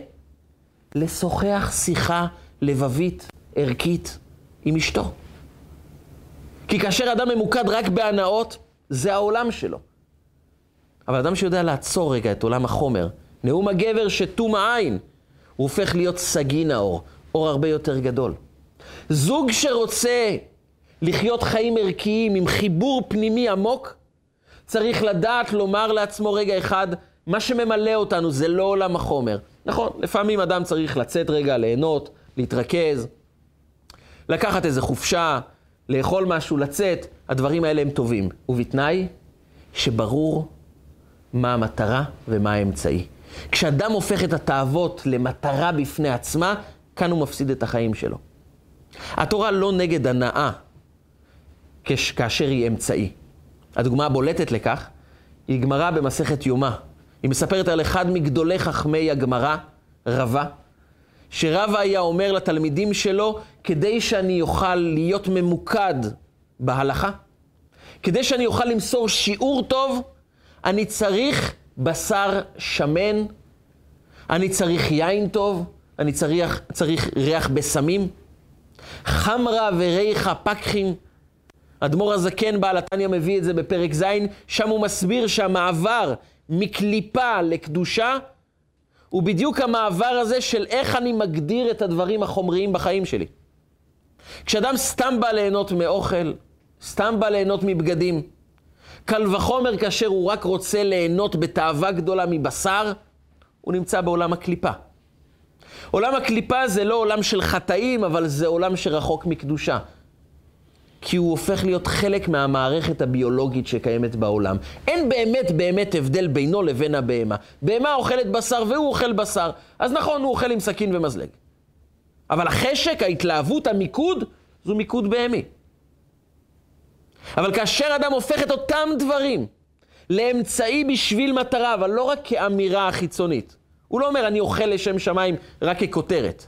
לשוחח שיחה לבבית, ערכית, עם אשתו. כי כאשר אדם ממוקד רק בהנאות, זה העולם שלו. אבל אדם שיודע לעצור רגע את עולם החומר, נאום הגבר שתום העין, הוא הופך להיות סגי נאור, אור הרבה יותר גדול. זוג שרוצה לחיות חיים ערכיים עם חיבור פנימי עמוק, צריך לדעת לומר לעצמו רגע אחד, מה שממלא אותנו זה לא עולם החומר. נכון, לפעמים אדם צריך לצאת רגע, ליהנות, להתרכז, לקחת איזה חופשה, לאכול משהו, לצאת, הדברים האלה הם טובים. ובתנאי שברור מה המטרה ומה האמצעי. כשאדם הופך את התאוות למטרה בפני עצמה, כאן הוא מפסיד את החיים שלו. התורה לא נגד הנאה כאשר היא אמצעי. הדוגמה הבולטת לכך היא גמרא במסכת יומא. היא מספרת על אחד מגדולי חכמי הגמרא, רבה, שרבה היה אומר לתלמידים שלו, כדי שאני אוכל להיות ממוקד בהלכה, כדי שאני אוכל למסור שיעור טוב, אני צריך בשר שמן, אני צריך יין טוב, אני צריך, צריך ריח בסמים, חמרה וריחה פקחים. אדמו"ר הזקן בעל התניא מביא את זה בפרק ז', שם הוא מסביר שהמעבר מקליפה לקדושה הוא בדיוק המעבר הזה של איך אני מגדיר את הדברים החומריים בחיים שלי. כשאדם סתם בא ליהנות מאוכל, סתם בא ליהנות מבגדים, קל וחומר כאשר הוא רק רוצה ליהנות בתאווה גדולה מבשר, הוא נמצא בעולם הקליפה. עולם הקליפה זה לא עולם של חטאים, אבל זה עולם שרחוק מקדושה. כי הוא הופך להיות חלק מהמערכת הביולוגית שקיימת בעולם. אין באמת באמת הבדל בינו לבין הבהמה. בהמה אוכלת בשר והוא אוכל בשר. אז נכון, הוא אוכל עם סכין ומזלג. אבל החשק, ההתלהבות, המיקוד, זו מיקוד בהמי. אבל כאשר אדם הופך את אותם דברים לאמצעי בשביל מטרה, אבל לא רק כאמירה חיצונית, הוא לא אומר, אני אוכל לשם שמיים רק ככותרת.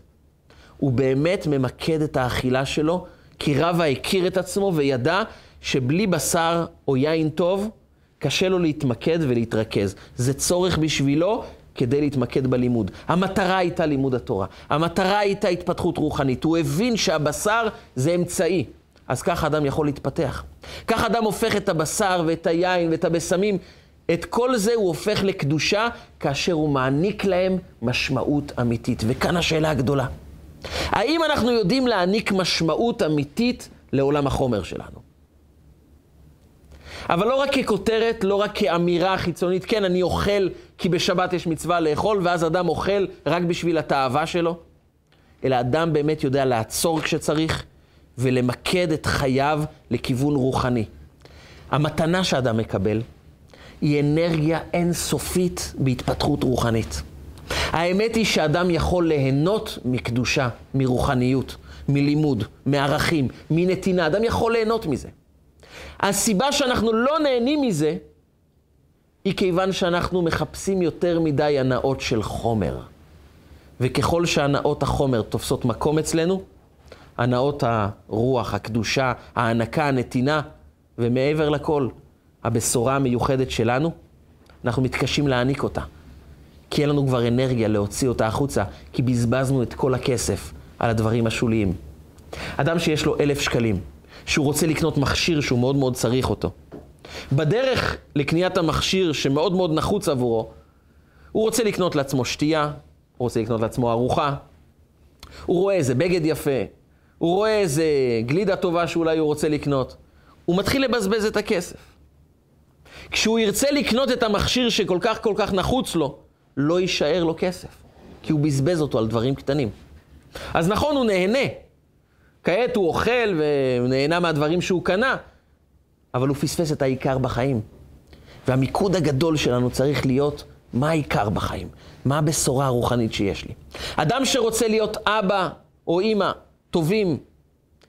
הוא באמת ממקד את האכילה שלו, כי רבא הכיר את עצמו וידע שבלי בשר או יין טוב, קשה לו להתמקד ולהתרכז. זה צורך בשבילו כדי להתמקד בלימוד. המטרה הייתה לימוד התורה. המטרה הייתה התפתחות רוחנית. הוא הבין שהבשר זה אמצעי. אז ככה אדם יכול להתפתח. ככה אדם הופך את הבשר ואת היין ואת הבשמים את כל זה הוא הופך לקדושה כאשר הוא מעניק להם משמעות אמיתית. וכאן השאלה הגדולה. האם אנחנו יודעים להעניק משמעות אמיתית לעולם החומר שלנו? אבל לא רק ככותרת, לא רק כאמירה חיצונית, כן, אני אוכל כי בשבת יש מצווה לאכול, ואז אדם אוכל רק בשביל התאווה שלו, אלא אדם באמת יודע לעצור כשצריך ולמקד את חייו לכיוון רוחני. המתנה שאדם מקבל היא אנרגיה אינסופית בהתפתחות רוחנית. האמת היא שאדם יכול ליהנות מקדושה, מרוחניות, מלימוד, מערכים, מנתינה. אדם יכול ליהנות מזה. הסיבה שאנחנו לא נהנים מזה, היא כיוון שאנחנו מחפשים יותר מדי הנאות של חומר. וככל שהנאות החומר תופסות מקום אצלנו, הנאות הרוח, הקדושה, ההענקה, הנתינה, ומעבר לכל, הבשורה המיוחדת שלנו, אנחנו מתקשים להעניק אותה. כי אין לנו כבר אנרגיה להוציא אותה החוצה, כי בזבזנו את כל הכסף על הדברים השוליים. אדם שיש לו אלף שקלים, שהוא רוצה לקנות מכשיר שהוא מאוד מאוד צריך אותו. בדרך לקניית המכשיר שמאוד מאוד נחוץ עבורו, הוא רוצה לקנות לעצמו שתייה, הוא רוצה לקנות לעצמו ארוחה, הוא רואה איזה בגד יפה, הוא רואה איזה גלידה טובה שאולי הוא רוצה לקנות. הוא מתחיל לבזבז את הכסף. כשהוא ירצה לקנות את המכשיר שכל כך כל כך נחוץ לו, לא יישאר לו כסף, כי הוא בזבז אותו על דברים קטנים. אז נכון, הוא נהנה. כעת הוא אוכל ונהנה מהדברים שהוא קנה, אבל הוא פספס את העיקר בחיים. והמיקוד הגדול שלנו צריך להיות מה העיקר בחיים, מה הבשורה הרוחנית שיש לי. אדם שרוצה להיות אבא או אימא טובים,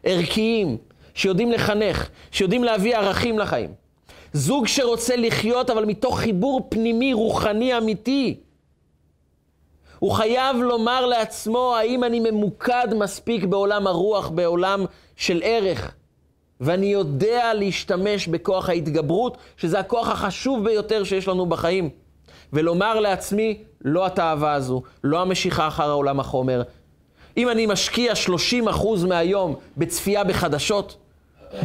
ערכיים, שיודעים לחנך, שיודעים להביא ערכים לחיים. זוג שרוצה לחיות, אבל מתוך חיבור פנימי, רוחני, אמיתי. הוא חייב לומר לעצמו, האם אני ממוקד מספיק בעולם הרוח, בעולם של ערך, ואני יודע להשתמש בכוח ההתגברות, שזה הכוח החשוב ביותר שיש לנו בחיים. ולומר לעצמי, לא התאווה הזו, לא המשיכה אחר העולם החומר. אם אני משקיע 30% מהיום בצפייה בחדשות,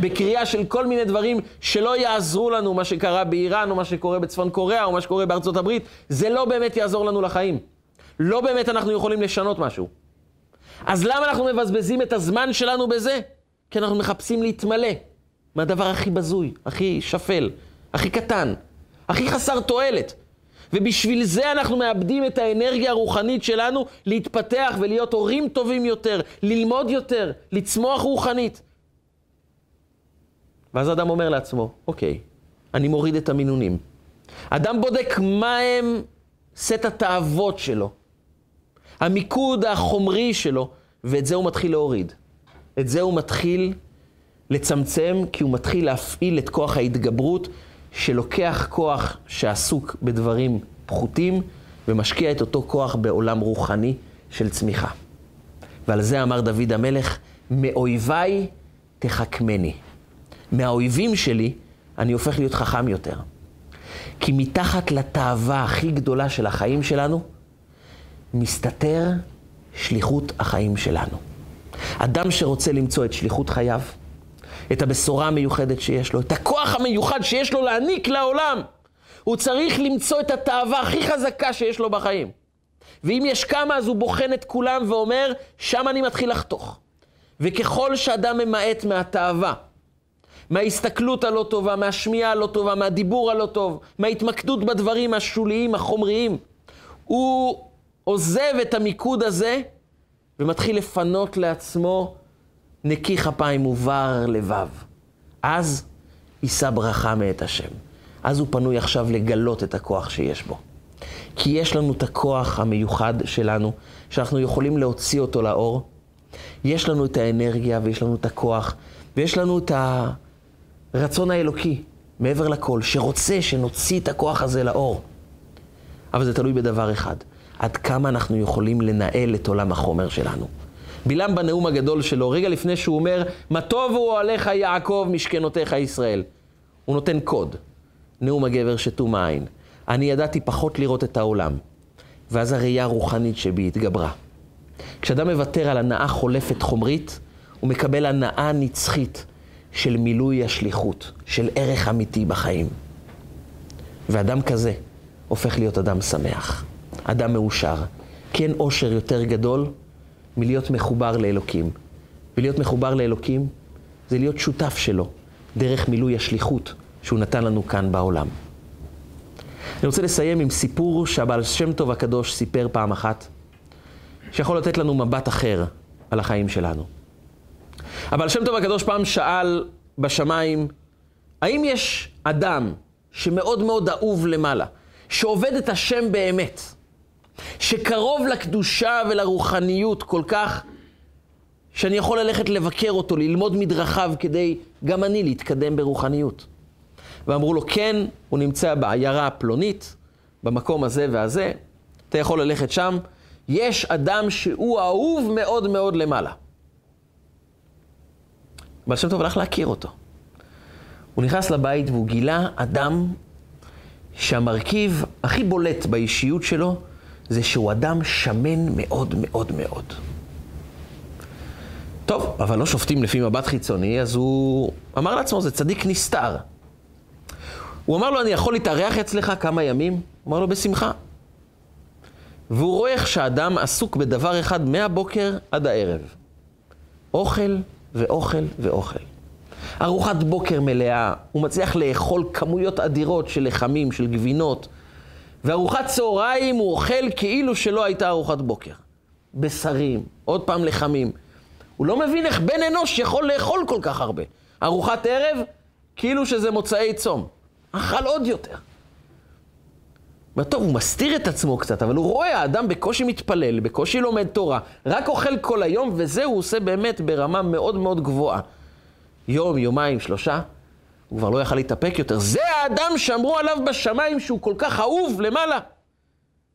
בקריאה של כל מיני דברים שלא יעזרו לנו, מה שקרה באיראן, או מה שקורה בצפון קוריאה, או מה שקורה בארצות הברית, זה לא באמת יעזור לנו לחיים. לא באמת אנחנו יכולים לשנות משהו. אז למה אנחנו מבזבזים את הזמן שלנו בזה? כי אנחנו מחפשים להתמלא מהדבר הכי בזוי, הכי שפל, הכי קטן, הכי חסר תועלת. ובשביל זה אנחנו מאבדים את האנרגיה הרוחנית שלנו להתפתח ולהיות הורים טובים יותר, ללמוד יותר, לצמוח רוחנית. ואז אדם אומר לעצמו, אוקיי, אני מוריד את המינונים. אדם בודק מה הם סט התאוות שלו, המיקוד החומרי שלו, ואת זה הוא מתחיל להוריד. את זה הוא מתחיל לצמצם, כי הוא מתחיל להפעיל את כוח ההתגברות, שלוקח כוח שעסוק בדברים פחותים, ומשקיע את אותו כוח בעולם רוחני של צמיחה. ועל זה אמר דוד המלך, מאויביי תחכמני. מהאויבים שלי אני הופך להיות חכם יותר. כי מתחת לתאווה הכי גדולה של החיים שלנו, מסתתר שליחות החיים שלנו. אדם שרוצה למצוא את שליחות חייו, את הבשורה המיוחדת שיש לו, את הכוח המיוחד שיש לו להעניק לעולם, הוא צריך למצוא את התאווה הכי חזקה שיש לו בחיים. ואם יש כמה, אז הוא בוחן את כולם ואומר, שם אני מתחיל לחתוך. וככל שאדם ממעט מהתאווה, מההסתכלות הלא טובה, מהשמיעה הלא טובה, מהדיבור הלא טוב, מההתמקדות בדברים השוליים, החומריים, הוא עוזב את המיקוד הזה ומתחיל לפנות לעצמו נקי כפיים ובר לבב. אז יישא ברכה מאת השם. אז הוא פנוי עכשיו לגלות את הכוח שיש בו. כי יש לנו את הכוח המיוחד שלנו, שאנחנו יכולים להוציא אותו לאור. יש לנו את האנרגיה ויש לנו את הכוח, ויש לנו את הרצון האלוקי, מעבר לכל, שרוצה שנוציא את הכוח הזה לאור. אבל זה תלוי בדבר אחד, עד כמה אנחנו יכולים לנהל את עולם החומר שלנו. בלעם בנאום הגדול שלו, רגע לפני שהוא אומר, מה טוב הוא עליך יעקב משכנותיך ישראל. הוא נותן קוד, נאום הגבר שתום העין. אני ידעתי פחות לראות את העולם, ואז הראייה הרוחנית שבי התגברה. כשאדם מוותר על הנאה חולפת חומרית, הוא מקבל הנאה נצחית של מילוי השליחות, של ערך אמיתי בחיים. ואדם כזה הופך להיות אדם שמח, אדם מאושר, כי אין אושר יותר גדול מלהיות מחובר לאלוקים. ולהיות מחובר לאלוקים זה להיות שותף שלו, דרך מילוי השליחות שהוא נתן לנו כאן בעולם. אני רוצה לסיים עם סיפור שהבעל שם טוב הקדוש סיפר פעם אחת, שיכול לתת לנו מבט אחר על החיים שלנו. הבעל שם טוב הקדוש פעם שאל בשמיים, האם יש אדם שמאוד מאוד אהוב למעלה, שעובד את השם באמת, שקרוב לקדושה ולרוחניות כל כך, שאני יכול ללכת לבקר אותו, ללמוד מדרכיו, כדי גם אני להתקדם ברוחניות. ואמרו לו, כן, הוא נמצא בעיירה הפלונית, במקום הזה והזה, אתה יכול ללכת שם. יש אדם שהוא אהוב מאוד מאוד למעלה. בעל שם טוב הלך להכיר אותו. הוא נכנס לבית והוא גילה אדם שהמרכיב הכי בולט באישיות שלו זה שהוא אדם שמן מאוד מאוד מאוד. טוב, אבל לא שופטים לפי מבט חיצוני, אז הוא אמר לעצמו, זה צדיק נסתר. הוא אמר לו, אני יכול להתארח אצלך כמה ימים? הוא אמר לו, בשמחה. והוא רואה איך שהאדם עסוק בדבר אחד מהבוקר עד הערב. אוכל ואוכל ואוכל. ארוחת בוקר מלאה, הוא מצליח לאכול כמויות אדירות של לחמים, של גבינות, וארוחת צהריים הוא אוכל כאילו שלא הייתה ארוחת בוקר. בשרים, עוד פעם לחמים. הוא לא מבין איך בן אנוש יכול לאכול כל כך הרבה. ארוחת ערב, כאילו שזה מוצאי צום. אכל עוד יותר. טוב, הוא מסתיר את עצמו קצת, אבל הוא רואה, האדם בקושי מתפלל, בקושי לומד תורה, רק אוכל כל היום, וזה הוא עושה באמת ברמה מאוד מאוד גבוהה. יום, יומיים, שלושה, הוא כבר לא יכל להתאפק יותר. זה האדם שאמרו עליו בשמיים שהוא כל כך אהוב למעלה,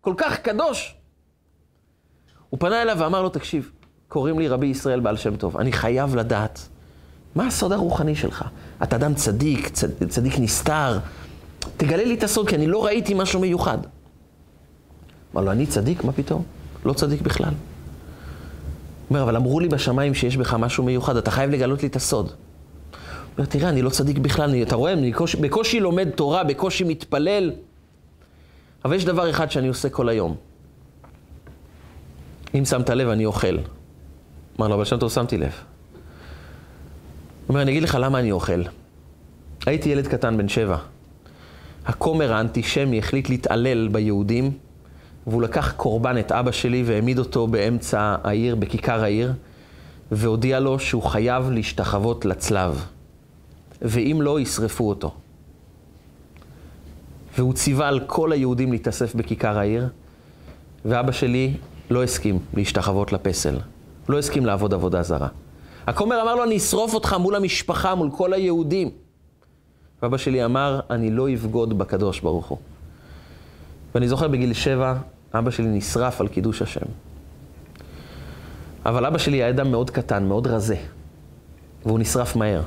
כל כך קדוש. הוא פנה אליו ואמר לו, תקשיב, קוראים לי רבי ישראל בעל שם טוב, אני חייב לדעת מה הסוד הרוחני שלך. אתה אדם צדיק, צד, צדיק נסתר, תגלה לי את הסוד, כי אני לא ראיתי משהו מיוחד. אמר לו, אני צדיק? מה פתאום? לא צדיק בכלל. אומר, אבל אמרו לי בשמיים שיש בך משהו מיוחד, אתה חייב לגלות לי את הסוד. אומר, תראה, אני לא צדיק בכלל, אני, אתה רואה, אני בקושי, בקושי לומד תורה, בקושי מתפלל. אבל יש דבר אחד שאני עושה כל היום. אם שמת לב, אני אוכל. אמר לו, אבל שם טוב, שמתי לב. הוא אומר, אני אגיד לך למה אני אוכל. הייתי ילד קטן בן שבע. הכומר האנטישמי החליט להתעלל ביהודים, והוא לקח קורבן את אבא שלי והעמיד אותו באמצע העיר, בכיכר העיר, והודיע לו שהוא חייב להשתחוות לצלב, ואם לא, ישרפו אותו. והוא ציווה על כל היהודים להתאסף בכיכר העיר, ואבא שלי לא הסכים להשתחוות לפסל. לא הסכים לעבוד עבודה זרה. הכומר אמר לו, אני אשרוף אותך מול המשפחה, מול כל היהודים. ואבא שלי אמר, אני לא אבגוד בקדוש ברוך הוא. ואני זוכר בגיל שבע, אבא שלי נשרף על קידוש השם. אבל אבא שלי היה אדם מאוד קטן, מאוד רזה, והוא נשרף מהר.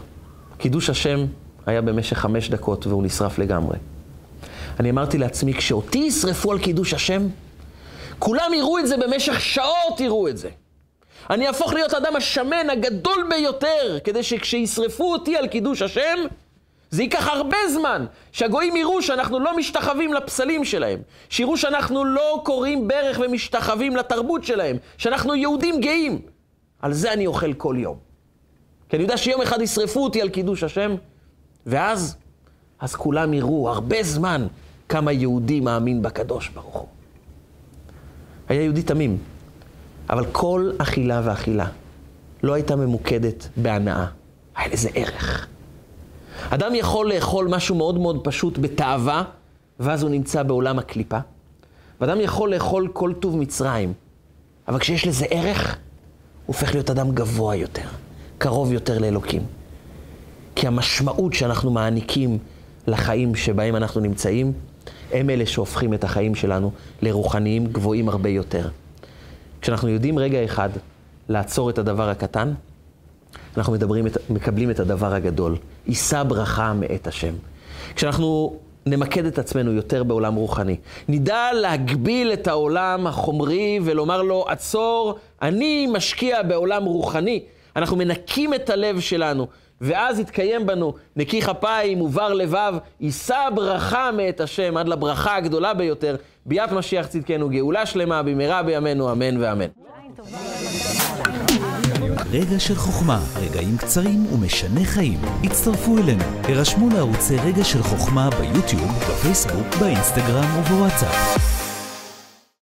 קידוש השם היה במשך חמש דקות והוא נשרף לגמרי. אני אמרתי לעצמי, כשאותי ישרפו על קידוש השם, כולם יראו את זה במשך שעות, יראו את זה. אני אהפוך להיות האדם השמן הגדול ביותר, כדי שכשישרפו אותי על קידוש השם, זה ייקח הרבה זמן, שהגויים יראו שאנחנו לא משתחווים לפסלים שלהם, שיראו שאנחנו לא קוראים ברך ומשתחווים לתרבות שלהם, שאנחנו יהודים גאים. על זה אני אוכל כל יום. כי אני יודע שיום אחד ישרפו אותי על קידוש השם, ואז, אז כולם יראו הרבה זמן כמה יהודי מאמין בקדוש ברוך הוא. היה יהודי תמים, אבל כל אכילה ואכילה לא הייתה ממוקדת בהנאה, היה לזה ערך. אדם יכול לאכול משהו מאוד מאוד פשוט בתאווה, ואז הוא נמצא בעולם הקליפה. ואדם יכול לאכול כל טוב מצרים, אבל כשיש לזה ערך, הוא הופך להיות אדם גבוה יותר, קרוב יותר לאלוקים. כי המשמעות שאנחנו מעניקים לחיים שבהם אנחנו נמצאים, הם אלה שהופכים את החיים שלנו לרוחניים גבוהים הרבה יותר. כשאנחנו יודעים רגע אחד לעצור את הדבר הקטן, אנחנו מדברים, מקבלים את הדבר הגדול. יישא ברכה מאת השם. כשאנחנו נמקד את עצמנו יותר בעולם רוחני, נדע להגביל את העולם החומרי ולומר לו, עצור, אני משקיע בעולם רוחני. אנחנו מנקים את הלב שלנו, ואז יתקיים בנו נקי כפיים ובר לבב, יישא ברכה מאת השם עד לברכה הגדולה ביותר, ביאת משיח צדקנו גאולה שלמה במהרה בימינו אמן ואמן. רגע של חוכמה, רגעים קצרים ומשנה חיים. הצטרפו אלינו, הרשמו לערוצי רגע של חוכמה ביוטיוב, בפייסבוק, באינסטגרם ובוואטסאפ.